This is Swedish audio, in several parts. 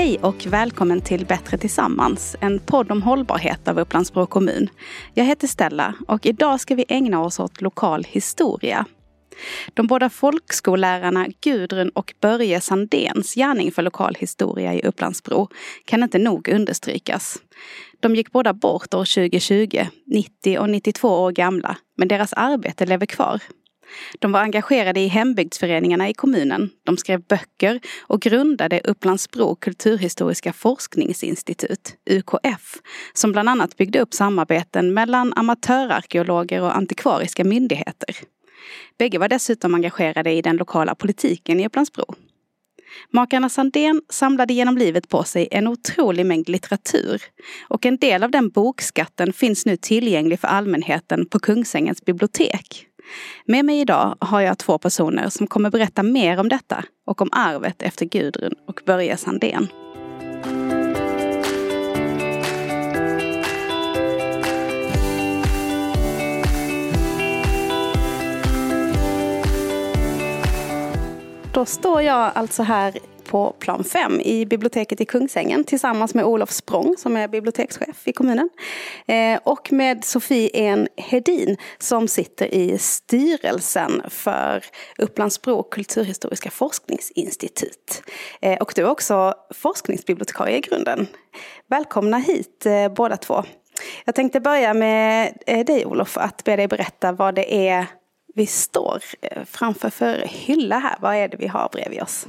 Hej och välkommen till Bättre tillsammans, en podd om hållbarhet av Upplandsbro kommun. Jag heter Stella och idag ska vi ägna oss åt lokal historia. De båda folkskollärarna Gudrun och Börje Sandéns gärning för lokal historia i Upplandsbro kan inte nog understrykas. De gick båda bort år 2020, 90 och 92 år gamla, men deras arbete lever kvar. De var engagerade i hembygdsföreningarna i kommunen. De skrev böcker och grundade Upplandsbro kulturhistoriska forskningsinstitut, UKF, som bland annat byggde upp samarbeten mellan amatörarkeologer och antikvariska myndigheter. Bägge var dessutom engagerade i den lokala politiken i Upplandsbro. Makarna Sandén samlade genom livet på sig en otrolig mängd litteratur och en del av den bokskatten finns nu tillgänglig för allmänheten på Kungsängens bibliotek. Med mig idag har jag två personer som kommer berätta mer om detta och om arvet efter Gudrun och Börje Sandén. Då står jag alltså här på plan 5 i biblioteket i Kungsängen tillsammans med Olof Språng som är bibliotekschef i kommunen. Eh, och med Sofie En Hedin som sitter i styrelsen för Upplandsbro kulturhistoriska forskningsinstitut. Eh, och du är också forskningsbibliotekarie i grunden. Välkomna hit eh, båda två. Jag tänkte börja med dig Olof, att be dig berätta vad det är vi står eh, framför för hylla här. Vad är det vi har bredvid oss?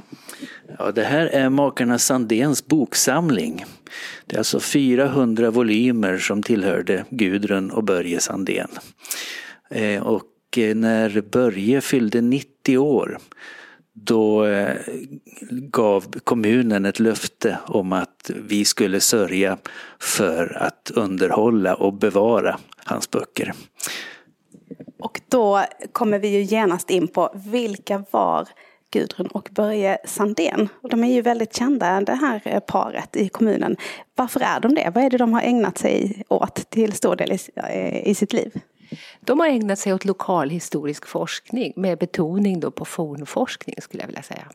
Ja, det här är makarna Sandéns boksamling. Det är alltså 400 volymer som tillhörde Gudrun och Börje Sandén. Eh, och eh, när Börje fyllde 90 år då gav kommunen ett löfte om att vi skulle sörja för att underhålla och bevara hans böcker. Och då kommer vi ju genast in på vilka var Gudrun och Börje Sandén. Och de är ju väldigt kända det här paret i kommunen. Varför är de det? Vad är det de har ägnat sig åt till stor del i, eh, i sitt liv? De har ägnat sig åt lokalhistorisk forskning med betoning då på fornforskning skulle jag vilja säga.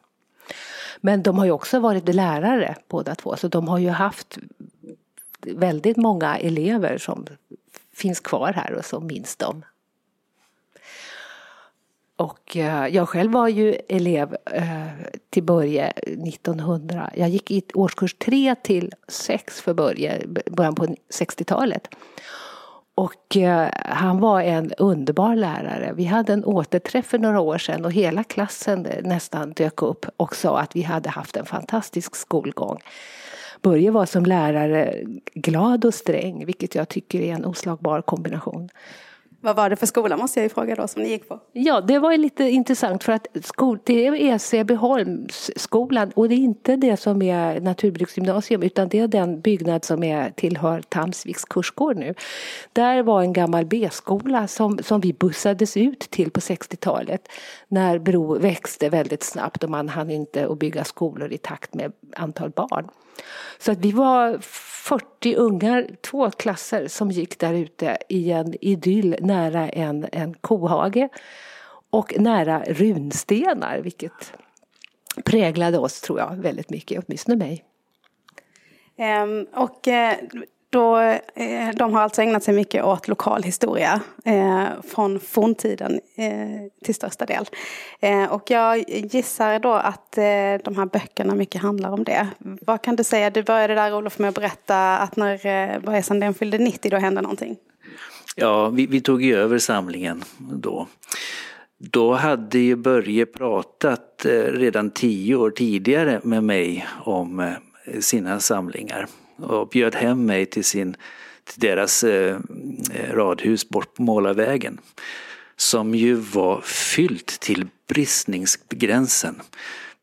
Men de har ju också varit lärare båda två så de har ju haft väldigt många elever som finns kvar här och som minns dem. Och eh, jag själv var ju elev eh, till Börje 1900. Jag gick i årskurs 3 till 6 för Börje, början på 60-talet. Och eh, han var en underbar lärare. Vi hade en återträff för några år sedan och hela klassen nästan dök upp och sa att vi hade haft en fantastisk skolgång. Börje var som lärare glad och sträng, vilket jag tycker är en oslagbar kombination. Vad var det för skola måste jag ju fråga då som ni gick på? Ja, det var lite intressant för att skol, det är Säbyholmsskolan och det är inte det som är naturbruksgymnasium utan det är den byggnad som är, tillhör Tamsviks kursgård nu. Där var en gammal B-skola som, som vi bussades ut till på 60-talet när Bro växte väldigt snabbt och man hann inte att bygga skolor i takt med antal barn. Så att vi var 40 ungar, två klasser som gick där ute i en idyll nära en, en kohage och nära runstenar vilket präglade oss tror jag väldigt mycket, åtminstone mig. Um, och uh, då, eh, de har alltså ägnat sig mycket åt lokalhistoria eh, från forntiden eh, till största del. Eh, och jag gissar då att eh, de här böckerna mycket handlar om det. Vad kan du säga? Du började där Olof med att berätta att när eh, Börje Sandén fyllde 90 då hände någonting. Ja, vi, vi tog ju över samlingen då. Då hade ju Börje pratat eh, redan tio år tidigare med mig om eh, sina samlingar och bjöd hem mig till, sin, till deras eh, eh radhus bort på Målarvägen. Som ju var fyllt till bristningsgränsen.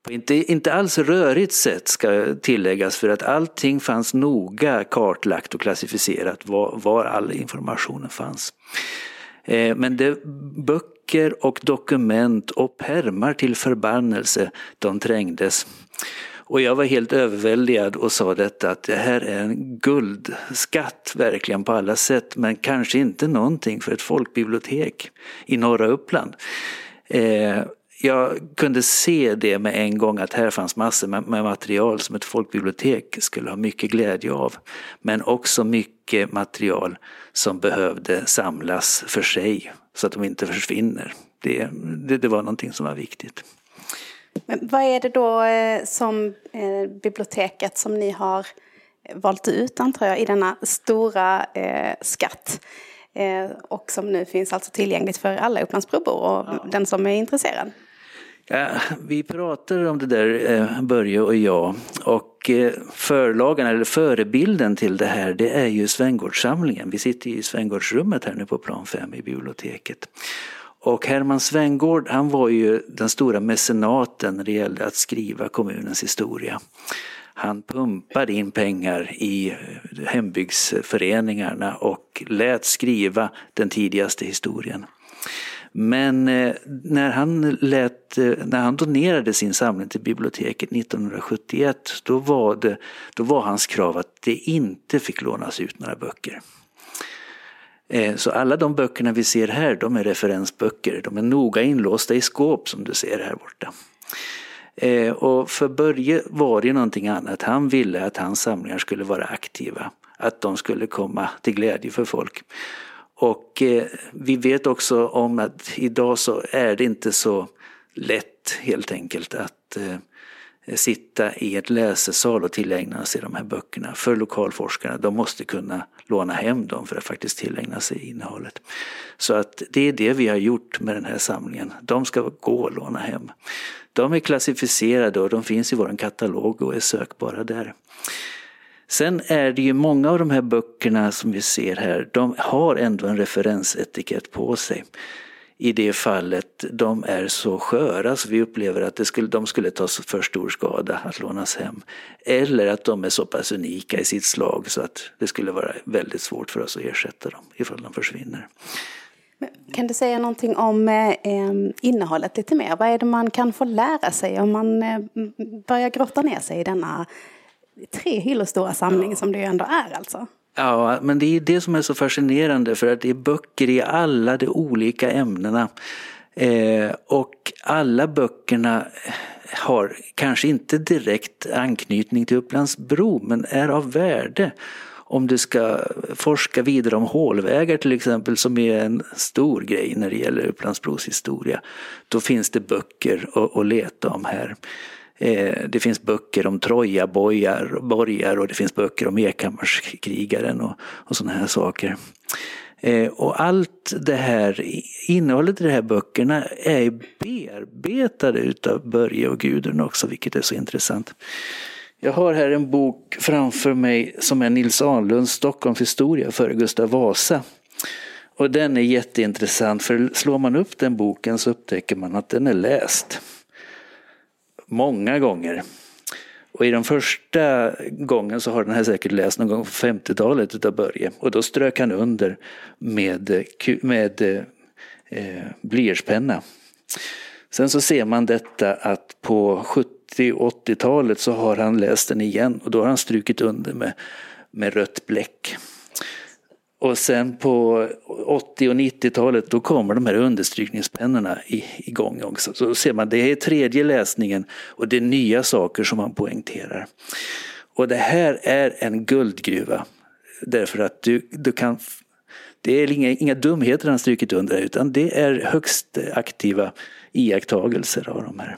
På inte, inte alls rörigt sätt ska tilläggas för att allting fanns noga kartlagt och klassificerat var, var all informationen fanns. Eh, men det, böcker och dokument och permar till förbannelse, de trängdes. Och jag var helt överväldigad och sa detta att det här är en guldskatt verkligen på alla sätt men kanske inte någonting för ett folkbibliotek i norra Uppland. Eh, jag kunde se det med en gång att här fanns massor med, med material som ett folkbibliotek skulle ha mycket glädje av. Men också mycket material som behövde samlas för sig så att de inte försvinner. Det, det, det var någonting som var viktigt. Men vad är det då eh, som eh, biblioteket som ni har valt ut antar jag i denna stora eh, skatt? Eh, och som nu finns alltså tillgängligt för alla Upplandsbrobor och ja. den som är intresserad. Ja, vi pratade om det där, eh, Börje och jag. Och eh, förlagen, eller förebilden till det här, det är ju Svängårdssamlingen. Vi sitter i Svängårdsrummet här nu på plan 5 i biblioteket. Och Herman Svengård han var ju den stora mecenaten när det gällde att skriva kommunens historia. Han pumpade in pengar i hembygdsföreningarna och lät skriva den tidigaste historien. Men eh, när han, lät, eh, när han donerade sin samling till biblioteket 1971 då var, det, då var hans krav att det inte fick lånas ut några böcker. Eh, så alla de böckerna vi ser här de är referensböcker. De är noga inlåsta i skåp som du ser här borta. Eh, och för Börje var det någonting annat. Han ville att hans samlingar skulle vara aktiva. Att de skulle komma till glädje för folk. Och eh, vi vet också om att idag så är det inte så lätt helt enkelt att sitta i ett läsesal och tillägna sig de här böckerna. För lokalforskarna, de måste kunna låna hem dem för att faktiskt tillägna sig innehållet. Så att det är det vi har gjort med den här samlingen. De ska gå att låna hem. De är klassificerade och de finns i vår katalog och är sökbara där. Sen är det ju många av de här böckerna som vi ser här, de har ändå en referensetikett på sig. I det fallet de är så sköra så vi upplever att det skulle, de skulle ta för stor skada att lånas hem. Eller att de är så pass unika i sitt slag så att det skulle vara väldigt svårt för oss att ersätta dem ifall de försvinner. Kan du säga någonting om eh, innehållet lite mer? Vad är det man kan få lära sig om man eh, börjar grotta ner sig i denna tre hyllor stora samling ja. som det ju ändå är alltså. Ja, men det är det som är så fascinerande för att det är böcker i alla de olika ämnena. Eh, och alla böckerna har kanske inte direkt anknytning till Upplandsbro men är av värde om du ska forska vidare om hålvägar till exempel som är en stor grej när det gäller Upplandsbros historia. Då finns det böcker att leta om här. Eh, det finns böcker om Trojaborgar och det finns böcker om Ekhammarskrigaren och, och sådana här saker. Eh, och allt det här, innehållet i de här böckerna är bearbetade utav Börje och Gudrun också, vilket är så intressant. Jag har här en bok framför mig som är Nils Ahnlunds Stockholms historia före Gustav Vasa. Och den är jätteintressant för slår man upp den boken så upptäcker man att den är läst många gånger. Och i den första gången så har den här säkert läst någon gång på 50-talet utav Börje. Och då strök han under med, med eh, blyertspenna. Sen så ser man detta att på 70 80-talet så har han läst den igen och då har han strukit under med, med rött bläck. Och sen på 80 och 90-talet då kommer de här understrykningspennorna igång också. Så ser man, det är tredje läsningen och det är nya saker som man poängterar. Och det här är en guldgruva. Därför att du, du kan det är inga, inga dumheter han strukit under utan det är högst aktiva iakttagelser av de här.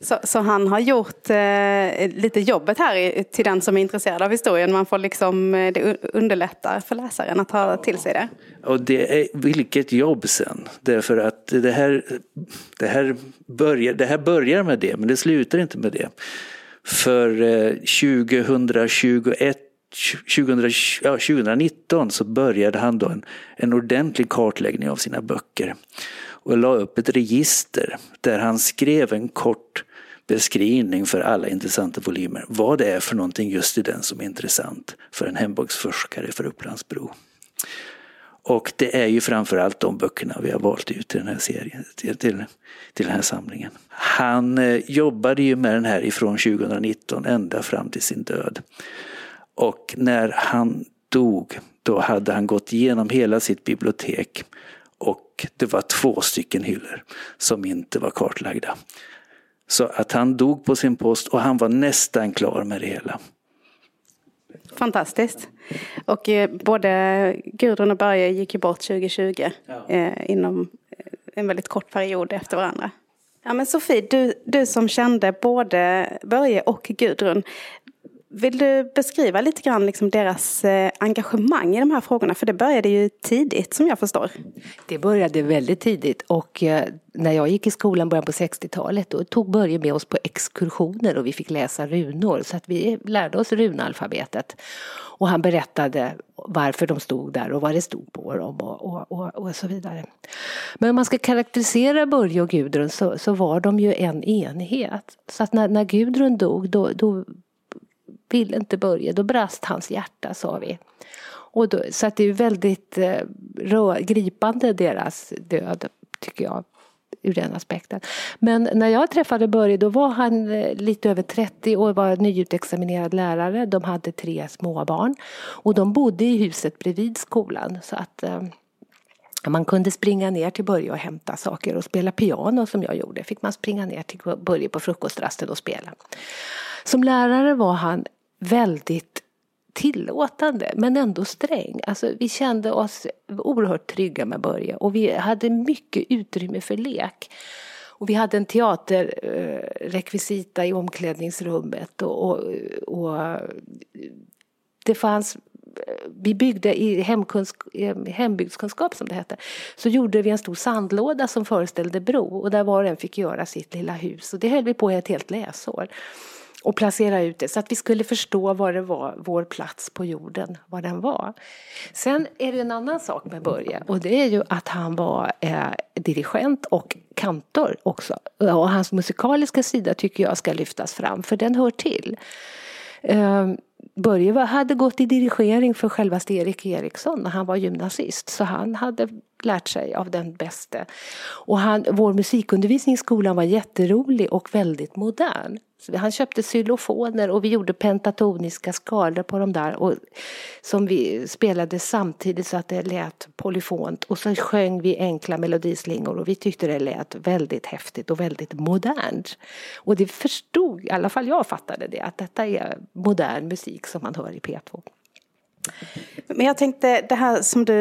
Så, så, han har gjort eh, lite jobbet här i, till den som är intresserad av historien. Man får liksom, eh, det underlättar för läsaren att ta till sig det. Och det är, vilket jobb sen. Därför att det här, det, här börjar, det här börjar med det, men det slutar inte med det. För eh, 2021 2000, ja, 2019 så började han då en, en ordentlig kartläggning av sina böcker och la upp ett register där han skrev en kort beskrivning för alla intressanta volymer. Vad det är för någonting just i den som är intressant för en hembygdsforskare för Upplandsbro. Och det är ju framförallt de böckerna vi har valt ut till den här serien, till, till, till den här samlingen. Han eh, jobbade ju med den här ifrån 2019 ända fram till sin död. Och när han dog, då hade han gått igenom hela sitt bibliotek och det var två stycken hyllor som inte var kartlagda. Så att han dog på sin post och han var nästan klar med det hela. Fantastiskt. Och eh, både Gudrun och Börje gick ju bort 2020 ja. eh, inom en väldigt kort period efter varandra. Ja men Sofie, du, du som kände både Börje och Gudrun. Vill du beskriva lite grann liksom deras eh, engagemang i de här frågorna? För det började ju tidigt som jag förstår. Det började väldigt tidigt och eh, när jag gick i skolan början på 60-talet då tog Börje med oss på exkursioner och vi fick läsa runor så att vi lärde oss runalfabetet. Och han berättade varför de stod där och vad det stod på dem och, och, och, och så vidare. Men om man ska karaktärisera Börje och Gudrun så, så var de ju en enhet. Så att när, när Gudrun dog då, då ville inte börja. då brast hans hjärta sa vi. Och då, så att det är väldigt eh, rör, gripande deras död tycker jag ur den aspekten. Men när jag träffade Börje då var han eh, lite över 30 och var nyutexaminerad lärare. De hade tre småbarn och de bodde i huset bredvid skolan. Så att eh, man kunde springa ner till Börje och hämta saker och spela piano som jag gjorde. Fick man springa ner till Börje på frukostrasten och spela. Som lärare var han väldigt tillåtande men ändå sträng. Alltså, vi kände oss oerhört trygga med Börje och vi hade mycket utrymme för lek. Och vi hade en teaterrekvisita i omklädningsrummet och, och, och det fanns vi byggde i hembygdskunskap som det hette, så gjorde vi en stor sandlåda som föreställde bro och där var och en fick göra sitt lilla hus och det höll vi på ett helt läsår och placera ut det så att vi skulle förstå vad det var, vår plats på jorden, vad den var. Sen är det en annan sak med Börje och det är ju att han var eh, dirigent och kantor också. Och hans musikaliska sida tycker jag ska lyftas fram för den hör till. Eh, Börje hade gått i dirigering för självaste Erik Eriksson när han var gymnasist så han hade lärt sig av den bäste. Och han, vår musikundervisning i skolan var jätterolig och väldigt modern. Han köpte xylofoner och vi gjorde pentatoniska skalor på de där och, som vi spelade samtidigt så att det lät polyfont och så sjöng vi enkla melodislingor och vi tyckte det lät väldigt häftigt och väldigt modernt. Och det förstod, i alla fall jag fattade det, att detta är modern musik som man hör i P2. Men jag tänkte det här som du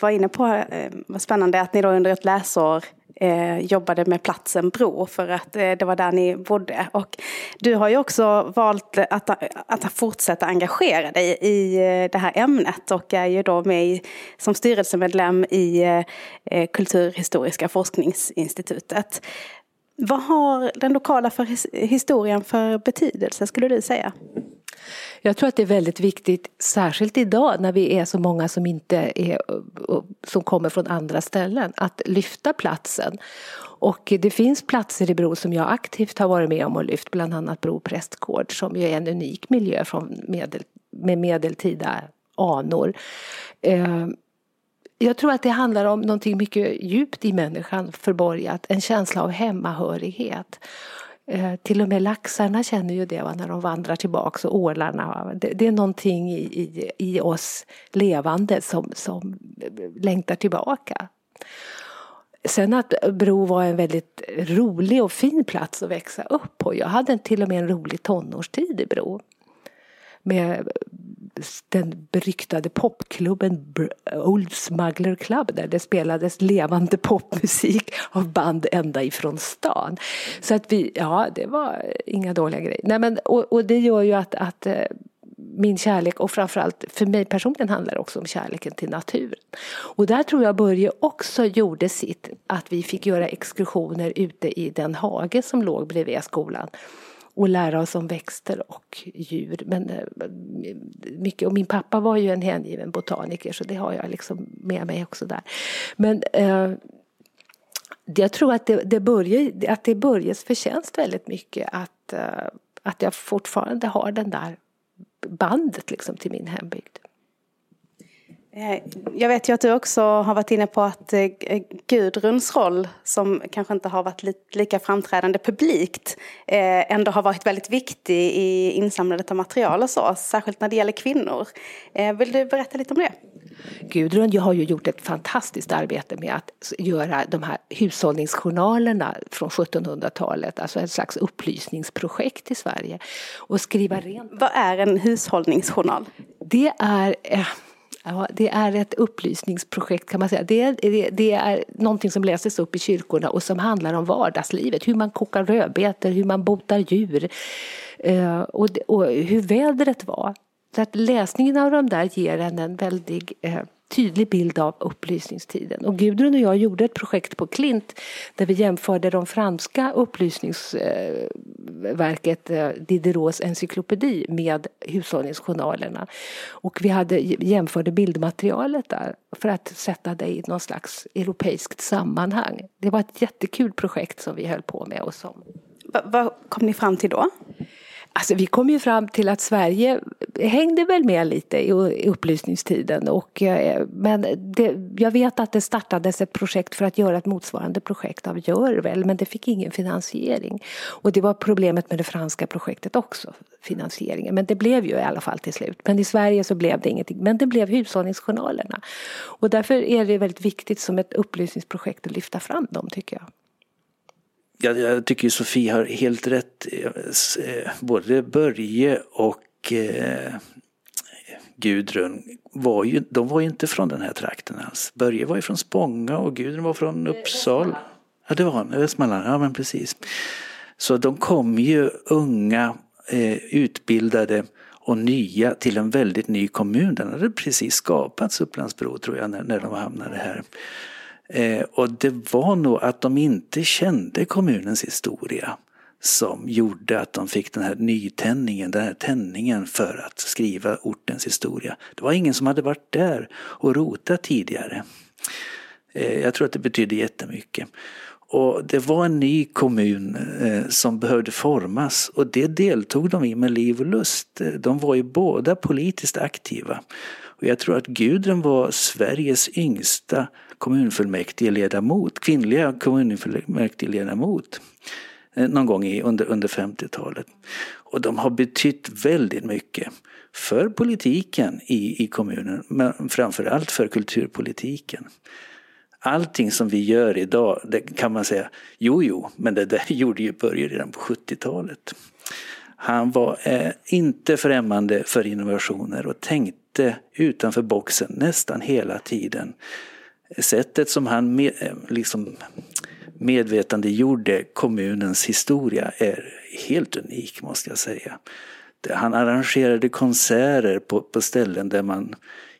var inne på eh, var spännande att ni då under ett läsår eh, jobbade med platsen Bro för att eh, det var där ni bodde. Och du har ju också valt att, att fortsätta engagera dig i eh, det här ämnet och är ju då med i, som styrelsemedlem i eh, eh Kulturhistoriska forskningsinstitutet. Vad har den lokala för historien för betydelse skulle du säga? Jag tror att det är väldigt viktigt, särskilt idag när vi är så många som inte är, som kommer från andra ställen, att lyfta platsen. Och det finns platser i Bro som jag aktivt har varit med om och lyft, bland annat Bro prästgård som ju är en unik miljö från medel, med medeltida anor. Eh, jag tror att det handlar om någonting mycket djupt i människan förborgat, en känsla av hemmahörighet. Eh, till och med laxarna känner ju det va, när de vandrar tillbaks och ålarna. Det, det, är någonting i, i, i oss levande som, som längtar tillbaka. Sen att Bro var en väldigt rolig och fin plats att växa upp på. Jag hade till och med en rolig tonårstid i Bro. Med den beryktade popklubben Old Smuggler Club där det spelades levande popmusik av band ända ifrån stan. Så att vi, ja det var inga dåliga grejer. Nej, men, och, och det gör ju att, att eh, min kärlek och framförallt för mig personligen handlar det också om kärleken till naturen. Och där tror jag Börje också gjorde sitt, att vi fick göra exkursioner ute i den hage som låg bredvid skolan och lära oss om växter och djur. Men eh, mycket, och min pappa var ju en hängiven botaniker så det har jag liksom med mig också där. Men eh, jag tror att det, det, börjar, att det är Börjes förtjänst väldigt mycket att, eh, att jag fortfarande har den där bandet liksom till min hembygd. Eh, jag vet ju att du också har varit inne på att eh, Gudruns roll, som kanske inte har varit lika framträdande publikt, eh, ändå har varit väldigt viktig i insamlandet av material och så, särskilt när det gäller kvinnor. Vill du berätta lite om det? Gudrun har ju gjort ett fantastiskt arbete med att göra de här hushållningsjournalerna från 1700-talet, alltså ett slags upplysningsprojekt i Sverige. Och skriva rent. Vad är en hushållningsjournal? Det är Ja, det är ett upplysningsprojekt kan man säga. Det är, det, det är någonting som läses upp i kyrkorna och som handlar om vardagslivet. Hur man kokar rödbetor, hur man botar djur eh, och, och hur vädret var. Så att läsningen av de där ger en en väldig eh, tydlig bild av upplysningstiden. Och Gudrun och jag gjorde ett projekt på Klint där vi jämförde de franska upplysningsverket eh, Diderots encyklopedi med hushållningsjournalerna. Och vi hade jämförde bildmaterialet där för att sätta det i någon slags europeiskt sammanhang. Det var ett jättekul projekt som vi höll på med. Och som... Vad kom ni fram till då? Alltså vi kom ju fram till att Sverige hängde väl med lite i upplysningstiden. Och, eh, men det, jag vet att det startades ett projekt för att göra ett motsvarande projekt av Görvel men det fick ingen finansiering. Och det var problemet med det franska projektet också, finansieringen. Men det blev ju i alla fall till slut. Men i Sverige så blev det ingenting. Men det blev hushållningsjournalerna. Och därför är det väldigt viktigt som ett upplysningsprojekt att lyfta fram dem tycker jag jag, jag tycker Sofie har helt rätt. Eh, både Börje och eh, Gudrun var ju, de var ju inte från den här trakten alls. Börje var ju från Spånga och Gudrun var från Uppsala. Ja, det var han. Västmanland. Ja, men precis. Så de kom ju unga, eh, utbildade och nya till en väldigt ny kommun. Den hade precis skapats, Upplandsbro, tror jag, när, när de hamnade här. Eh, och det var nog att de inte kände kommunens historia som gjorde att de fick den här nytändningen, den här tändningen för att skriva ortens historia. Det var ingen som hade varit där och rotat tidigare. Eh, jag tror att det betydde jättemycket. Och det var en ny kommun eh, som behövde formas och det deltog de i med liv och lust. Eh, de var ju båda politiskt aktiva. Och jag tror att Gudrun var Sveriges yngsta kommunfullmäktigeledamot, kvinnliga kommunfullmäktigeledamot eh, någon gång i, under, under 50-talet. Och de har betytt väldigt mycket för politiken i, i kommunen, men framförallt för kulturpolitiken. Allting som vi gör idag, det kan man säga, jo jo, men det där gjorde ju Börje redan på 70-talet. Han var eh, inte främmande för innovationer och tänkte utanför boxen nästan hela tiden sättet som han med, eh, liksom medvetandegjorde kommunens historia är helt unik måste jag säga. Han arrangerade konserter på, på ställen där man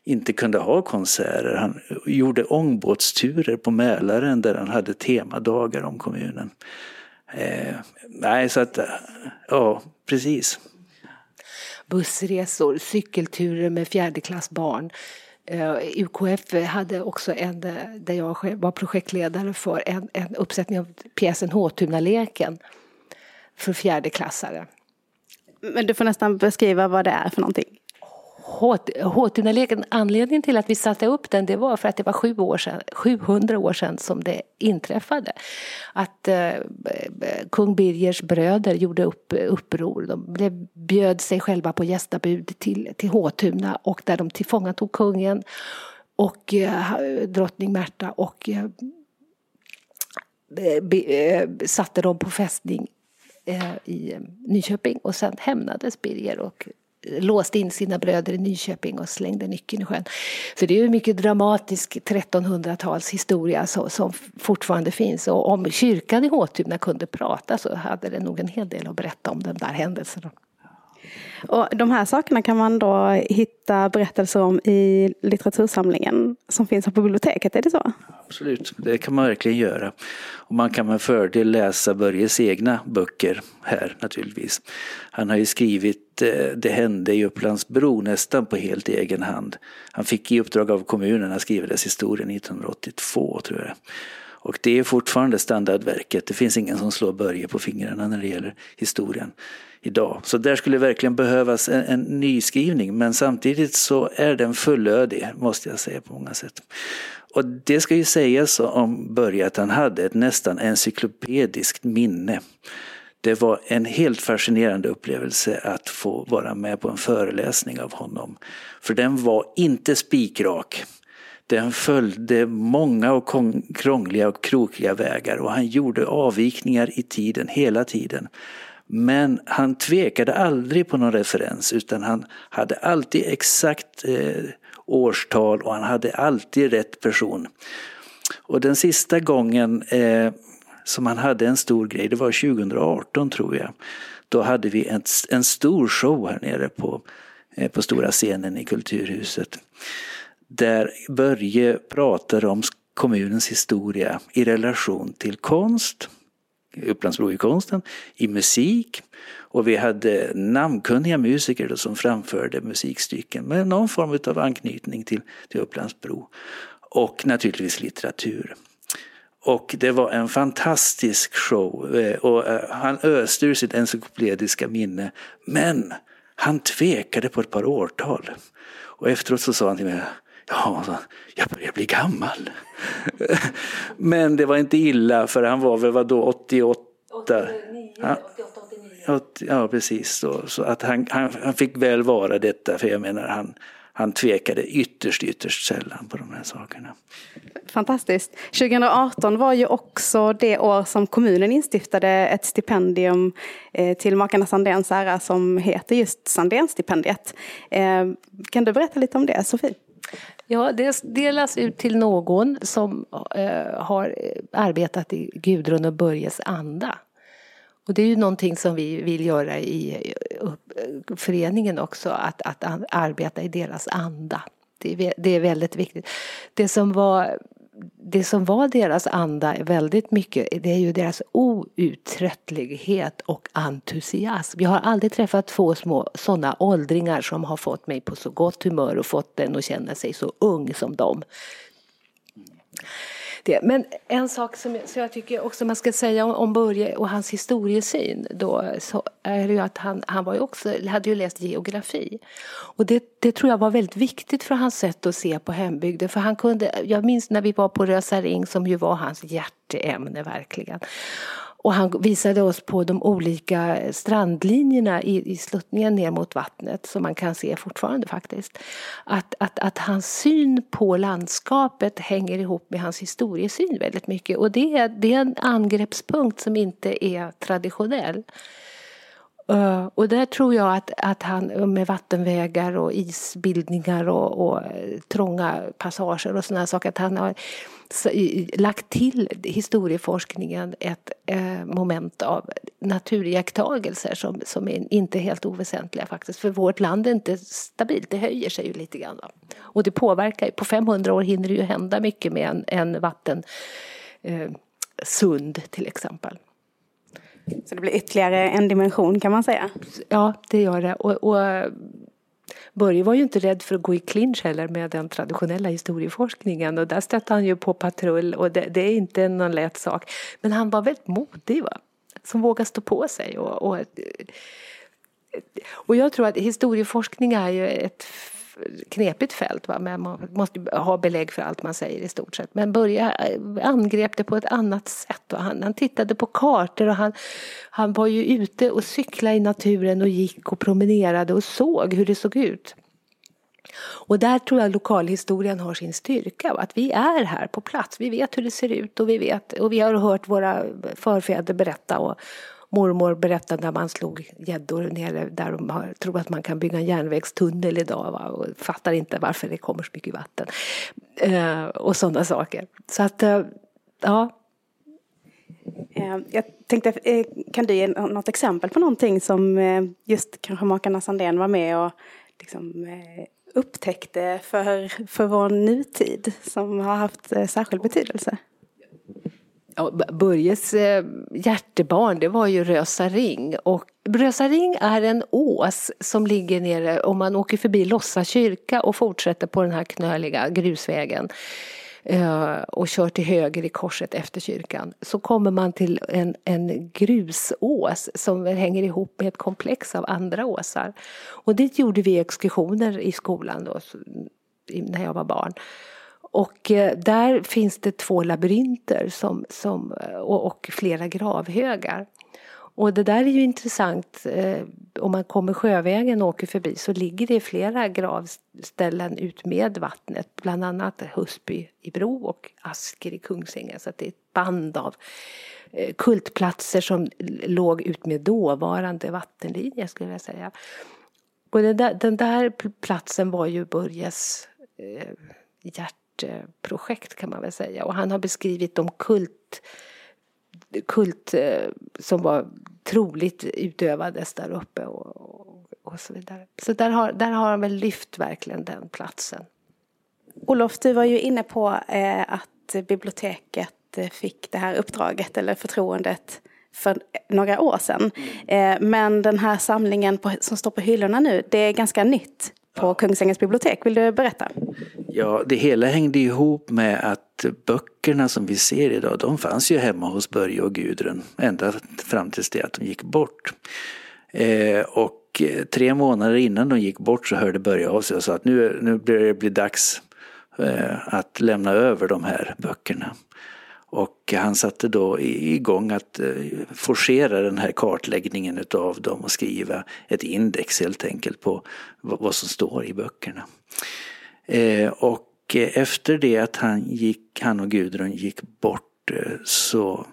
inte kunde ha konserter. Han gjorde ångbåtsturer på Mälaren där han hade temadagar om kommunen. Eh, nej, så att, eh, ja, precis. Bussresor, cykelturer med fjärdeklassbarn. Eh, UKF hade också en, eh, där jag var projektledare för, en, en uppsättning av pjäsen Håtunaleken för fjärdeklassare. Men du får nästan beskriva vad det är för någonting. Håtunaleken, anledningen till att vi satte upp den det var för att det var sju år sedan, 700 år sedan som det inträffade. Att eh, kung Birgers bröder gjorde upp, uppror. De blev, bjöd sig själva på gästabud till, till Håtuna och där de tillfångatog kungen och eh, drottning Märta och eh, be, eh, satte dem på fästning eh, i Nyköping och sen hämnades Birger och låste in sina bröder i Nyköping och slängde nyckeln i sjön. Så det är ju mycket dramatisk 1300-tals historia så, som fortfarande finns. Och om kyrkan i Håtuna kunde prata så hade det nog en hel del att berätta om den där händelsen. Och de här sakerna kan man då hitta berättelser om i litteratursamlingen som finns här på biblioteket, är det så? Absolut, det kan man verkligen göra. Och man kan med fördel läsa Börjes egna böcker här naturligtvis. Han har ju skrivit eh, Det hände i Upplandsbro nästan på helt egen hand. Han fick i uppdrag av kommunen att skriva dess historia 1982 tror jag. Och det är fortfarande standardverket. Det finns ingen som slår Börje på fingrarna när det gäller historien idag. Så där skulle verkligen behövas en, en nyskrivning men samtidigt så är den fullödig måste jag säga på många sätt. Och det ska ju sägas om Börje att han hade ett nästan encyklopediskt minne. Det var en helt fascinerande upplevelse att få vara med på en föreläsning av honom. För den var inte spikrak. Den följde många och krångliga och krokiga vägar och han gjorde avvikningar i tiden hela tiden. Men han tvekade aldrig på någon referens utan han hade alltid exakt eh, årstal och han hade alltid rätt person. Och den sista gången eh, som han hade en stor grej, det var 2018 tror jag. Då hade vi en, en stor show här nere på, eh, på stora scenen i Kulturhuset. Där Börje pratar om kommunens historia i relation till konst, Upplandsbro i konsten, i musik och vi hade namnkunniga musiker som framförde musikstycken med någon form av anknytning till, till Upplandsbro. Och naturligtvis litteratur. Och det var en fantastisk show eh, och eh, han öste ur sitt encyklopediska minne. Men han tvekade på ett par årtal. Och efteråt så sa han till mig, ja, jag börjar bli gammal. Men det var inte illa för han var väl vadå 88? 89, 88, 89. Ja, precis. Så, så att han, han, han, fick väl vara detta för jag menar han, han tvekade ytterst, ytterst sällan på de här sakerna. Fantastiskt. 2018 var ju också det år som kommunen instiftade ett stipendium eh, till makarna Sandéns ära som heter just Sandénstipendiet. Eh, kan du berätta lite om det, Sofie? Ja, det delas ut till någon som eh, har arbetat i Gudrun och Börjes anda. Och det är ju någonting som vi vill göra i föreningen också, att, att arbeta i deras anda. Det är, det är väldigt viktigt. Det som var det som var deras anda väldigt mycket, det är ju deras outtröttlighet och entusiasm. Jag har aldrig träffat två små sådana åldringar som har fått mig på så gott humör och fått den att känna sig så ung som dem det. Men en sak som jag, så jag tycker också man ska säga om, om Börje och hans historiesyn då så är det ju att han, han var ju också, hade ju läst geografi. Och det, det tror jag var väldigt viktigt för hans sätt att se på hembygden. För han kunde, jag minns när vi var på Rösa Ring som ju var hans hjärteämne verkligen. Och han visade oss på de olika strandlinjerna i, i sluttningen ner mot vattnet som man kan se fortfarande faktiskt. Att, att, att hans syn på landskapet hänger ihop med hans historiesyn väldigt mycket och det är, det är en angreppspunkt som inte är traditionell. Uh, och där tror jag att, att han med vattenvägar och isbildningar och, och eh, trånga passager och sådana saker, att han har lagt till historieforskningen ett eh, moment av naturiakttagelser som, som är inte helt oväsentliga faktiskt. För vårt land är inte stabilt, det höjer sig ju lite grann. Då. Och det påverkar, på 500 år hinner det ju hända mycket med en, en vattensund eh, till exempel. Så det blir ytterligare en dimension kan man säga? Ja, det gör det. Och, och Börje var ju inte rädd för att gå i clinch heller med den traditionella historieforskningen och där stötte han ju på patrull och det, det är inte någon lätt sak. Men han var väldigt modig va, som vågar stå på sig och, och och jag tror att historieforskning är ju ett knepigt fält. Va? Men man måste ha belägg för allt man säger i stort sett. Men Börje eh, angrep det på ett annat sätt. Va? Han, han tittade på kartor och han, han var ju ute och cyklade i naturen och gick och promenerade och såg hur det såg ut. Och där tror jag lokalhistorien har sin styrka. Att vi är här på plats. Vi vet hur det ser ut och vi, vet, och vi har hört våra förfäder berätta. Och, mormor berättade när man slog gäddor nere där de har, tror att man kan bygga en järnvägstunnel idag va? och fattar inte varför det kommer så mycket vatten. Eh, och sådana saker. Så att, eh, ja. Eh, jag tänkte, eh, kan du ge något exempel på någonting som eh, just kanske makarna Sandén var med och liksom, upptäckte för, för vår nutid som har haft särskild betydelse? Börjes eh, hjärtebarn det var ju Rösaring och Rösaring är en ås som ligger nere om man åker förbi Lossa kyrka och fortsätter på den här knöliga grusvägen eh, och kör till höger i korset efter kyrkan så kommer man till en, en grusås som hänger ihop med ett komplex av andra åsar. Och dit gjorde vi exkursioner i skolan då, när jag var barn. Och eh, där finns det två labyrinter som, som, eh, och, och flera gravhögar. Och det där är ju intressant. Eh, om man kommer sjövägen och åker förbi så ligger det flera gravställen ut med vattnet. Bland annat Husby i Bro och Asker i Kungsängen. Så det är ett band av kultplatser som låg ut med dåvarande vattenlinje skulle jag säga. Och den där, den där platsen var ju Börjes eh, hjärtprojekt kan man väl säga. Och han har beskrivit de kult kult eh, som var troligt utövades där uppe och, och, och så vidare. Så där har, där har han väl lyft verkligen den platsen. Olof, du var ju inne på eh, att biblioteket eh, fick det här uppdraget eller förtroendet för några år sedan. Eh, men den här samlingen som står på hyllorna nu, det är ganska nytt på Kungsängens bibliotek. Vill du berätta? Ja, det hela hängde ihop med att böckerna som vi ser idag, de fanns ju hemma hos Börje och Gudrun ända fram tills det att de gick bort. Eh, och eh, tre månader innan de gick bort så hörde Börje av sig och sa att nu, nu blir det bli dags eh, att lämna över de här böckerna. Och han satte då igång att eh, forcera den här kartläggningen utav dem och skriva ett index helt enkelt på vad som står i böckerna. Eh, och efter det att han, gick, han och Gudrun gick bort eh, så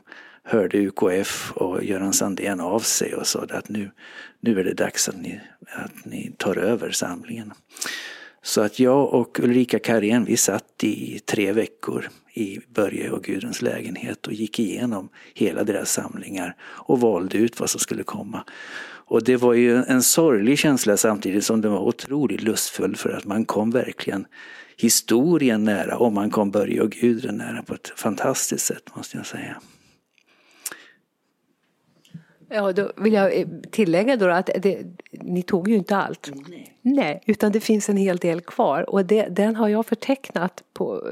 hörde UKF och Göran Sandén av sig och sa att nu, nu är det dags att ni, att ni tar över samlingen. Så att jag och Ulrika Karén vi satt i tre veckor i Börje och Gudruns lägenhet och gick igenom hela deras samlingar och valde ut vad som skulle komma. Och det var ju en sorglig känsla samtidigt som det var otroligt lustfull för att man kom verkligen historien nära och man kom Börje och Gudrun nära på ett fantastiskt sätt måste jag säga. Ja, då vill jag eh, tillägga då att det, ni tog ju inte allt. Nej. Nej, utan det finns en hel del kvar och det, den har jag förtecknat på,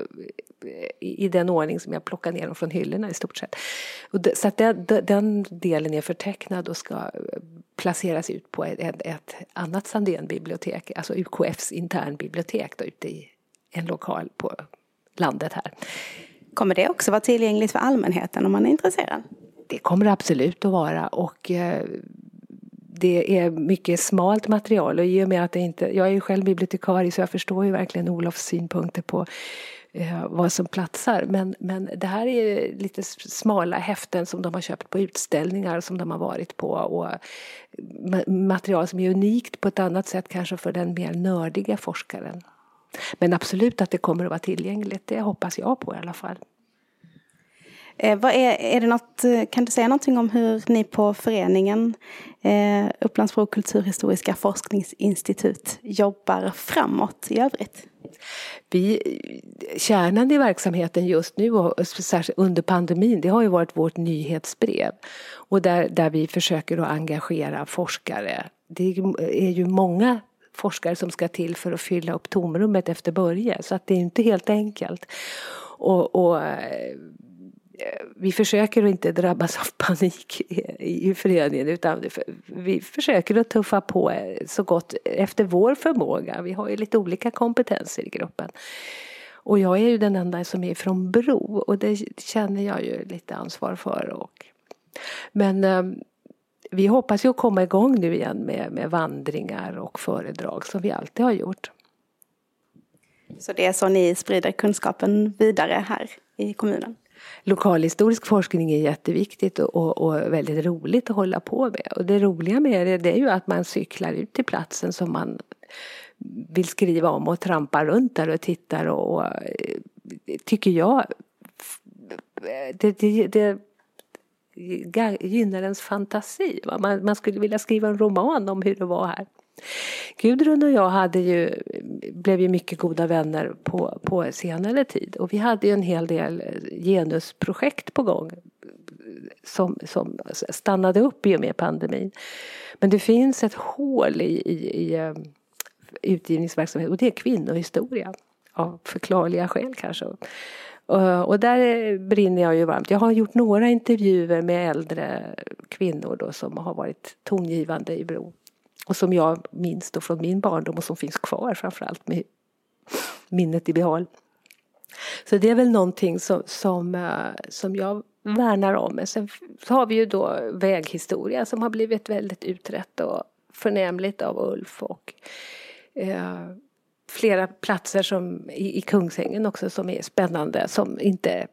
i, i den ordning som jag plockar ner dem från hyllorna i stort sett. Det, så att den, den, delen är förtecknad och ska placeras ut på ett, ett, ett annat Sandén-bibliotek, alltså UKFs internbibliotek då, ute i en lokal på landet här. Kommer det också vara tillgängligt för allmänheten om man är intresserad? Det kommer det absolut att vara och eh, det är mycket smalt material och i och med att det inte, jag är ju själv bibliotekarie så jag förstår ju verkligen Olofs synpunkter på eh, vad som platsar. Men, men det här är lite smala häften som de har köpt på utställningar som de har varit på och material som är unikt på ett annat sätt kanske för den mer nördiga forskaren. Men absolut att det kommer att vara tillgängligt, det hoppas jag på i alla fall. Eh, vad är, är det något, eh, kan du säga någonting om hur ni på föreningen eh, Upplandsbro kulturhistoriska forskningsinstitut jobbar framåt i övrigt? Vi, kärnan i verksamheten just nu och särskilt under pandemin det har ju varit vårt nyhetsbrev. Och där, där vi försöker att engagera forskare. Det är ju många forskare som ska till för att fylla upp tomrummet efter Börje så att det är inte helt enkelt. Och, och eh, vi försöker att inte drabbas av panik i föreningen utan vi försöker att tuffa på eh, så gott efter vår förmåga. Vi har ju lite olika kompetenser i gruppen. Och jag är ju den enda som är från Bro och det känner jag ju lite ansvar för. Och, men ehm, vi hoppas ju att komma igång nu igen med, med vandringar och föredrag som vi alltid har gjort. Så det är så ni sprider kunskapen vidare här i kommunen? Lokalhistorisk forskning är jätteviktigt och, och, väldigt roligt att hålla på med. Och det roliga med det, det är ju att man cyklar ut till platsen som man vill skriva om och trampar runt där och tittar och, och eh, tycker jag det, det, det gynnar ens fantasi. Man, man skulle vilja skriva en roman om hur det var här. Gudrun och jag hade ju, blev ju mycket goda vänner på, på senare tid och vi hade ju en hel del eh, genusprojekt på gång som, som stannade upp i och med pandemin. Men det finns ett hål i, i, i eh, utgivningsverksamhet och det är kvinnohistoria. Av förklarliga skäl kanske. Eh, och där brinner jag ju varmt. Jag har gjort några intervjuer med äldre kvinnor då som har varit tongivande i Bro. Och som jag minns då från min barndom och som finns kvar framförallt med minnet i behåll. Så det är väl någonting som, som, eh, som jag värnar om. Men sen har vi ju då väghistoria som har blivit väldigt utrett och förnämligt av Ulf och eh, flera platser som i, i Kungsängen också som är spännande som inte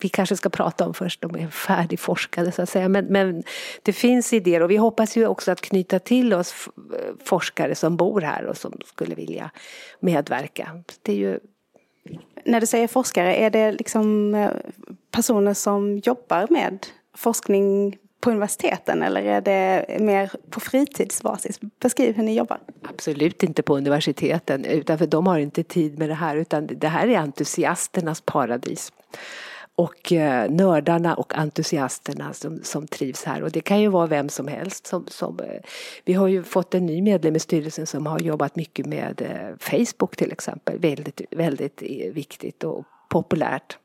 vi kanske ska prata om först, de är färdigforskade så att säga. Men, men det finns idéer och vi hoppas ju också att knyta till oss forskare som bor här och som skulle vilja medverka. Det är ju... När du säger forskare, är det liksom eh, personer som jobbar med forskning på universiteten eller är det mer på fritidsbasis? Beskriv hur ni jobbar. Absolut inte på universiteten, utan för de har inte tid med det här utan det här är entusiasternas paradis och eh, nördarna och entusiasterna som, som trivs här. Och det kan ju vara vem som helst. Som, som, eh, vi har ju fått en ny medlem i styrelsen som har jobbat mycket med eh, Facebook till exempel. Väldigt, väldigt eh, viktigt och populärt.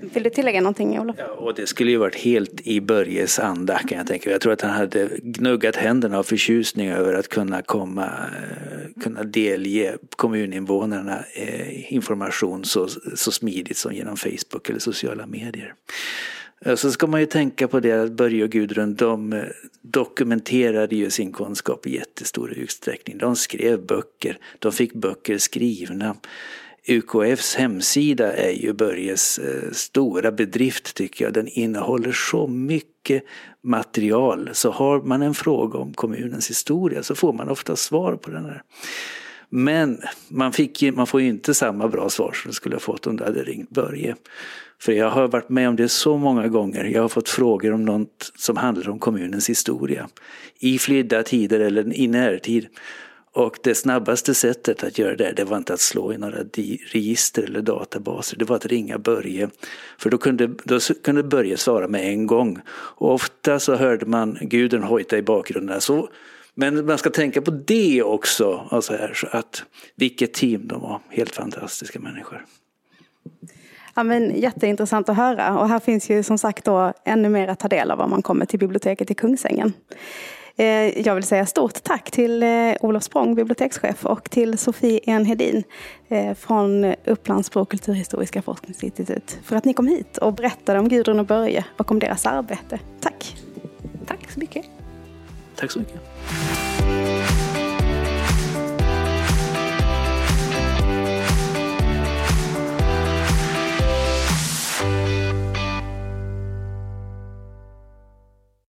Vill du tillägga någonting Olof? Ja, och det skulle ju varit helt i Börjes anda kan jag tänka. Jag tror att han hade gnuggat händerna av förtjusning över att kunna komma, eh, kunna delge kommuninvånarna eh, information så, så smidigt som genom Facebook eller sociala medier. Eh, så ska man ju tänka på det att Börje och Gudrun de dokumenterade ju sin kunskap i jättestor utsträckning. De skrev böcker, de fick böcker skrivna. UKFs hemsida är ju Börjes eh, stora bedrift tycker jag. Den innehåller så mycket material. Så har man en fråga om kommunens historia så får man ofta svar på den här. Men man, fick ju, man får ju inte samma bra svar som du skulle ha fått om du hade ringt Börje. För jag har varit med om det så många gånger. Jag har fått frågor om något som handlar om kommunens historia. I flydda tider eller i närtid. Och det snabbaste sättet att göra det, det var inte att slå i några register eller databaser, det var att ringa Börje. För då kunde, då kunde Börje svara med en gång. Och ofta så hörde man Gudrun hojta i bakgrunden. Så, men man ska tänka på det också, alltså här, så att vilket team de var, helt fantastiska människor. Ja, men, jätteintressant att höra och här finns ju som sagt då ännu mer att ta del av om man kommer till biblioteket i Kungsängen. Eh, jag vill säga stort tack till eh, Olof Språng, bibliotekschef, och till Sofie Enhedin eh, från Upplandsbro kulturhistoriska forskningsinstitut för att ni kom hit och berättade om Gudrun och Börje och om deras arbete. Tack! Tack så mycket! Tack så mycket!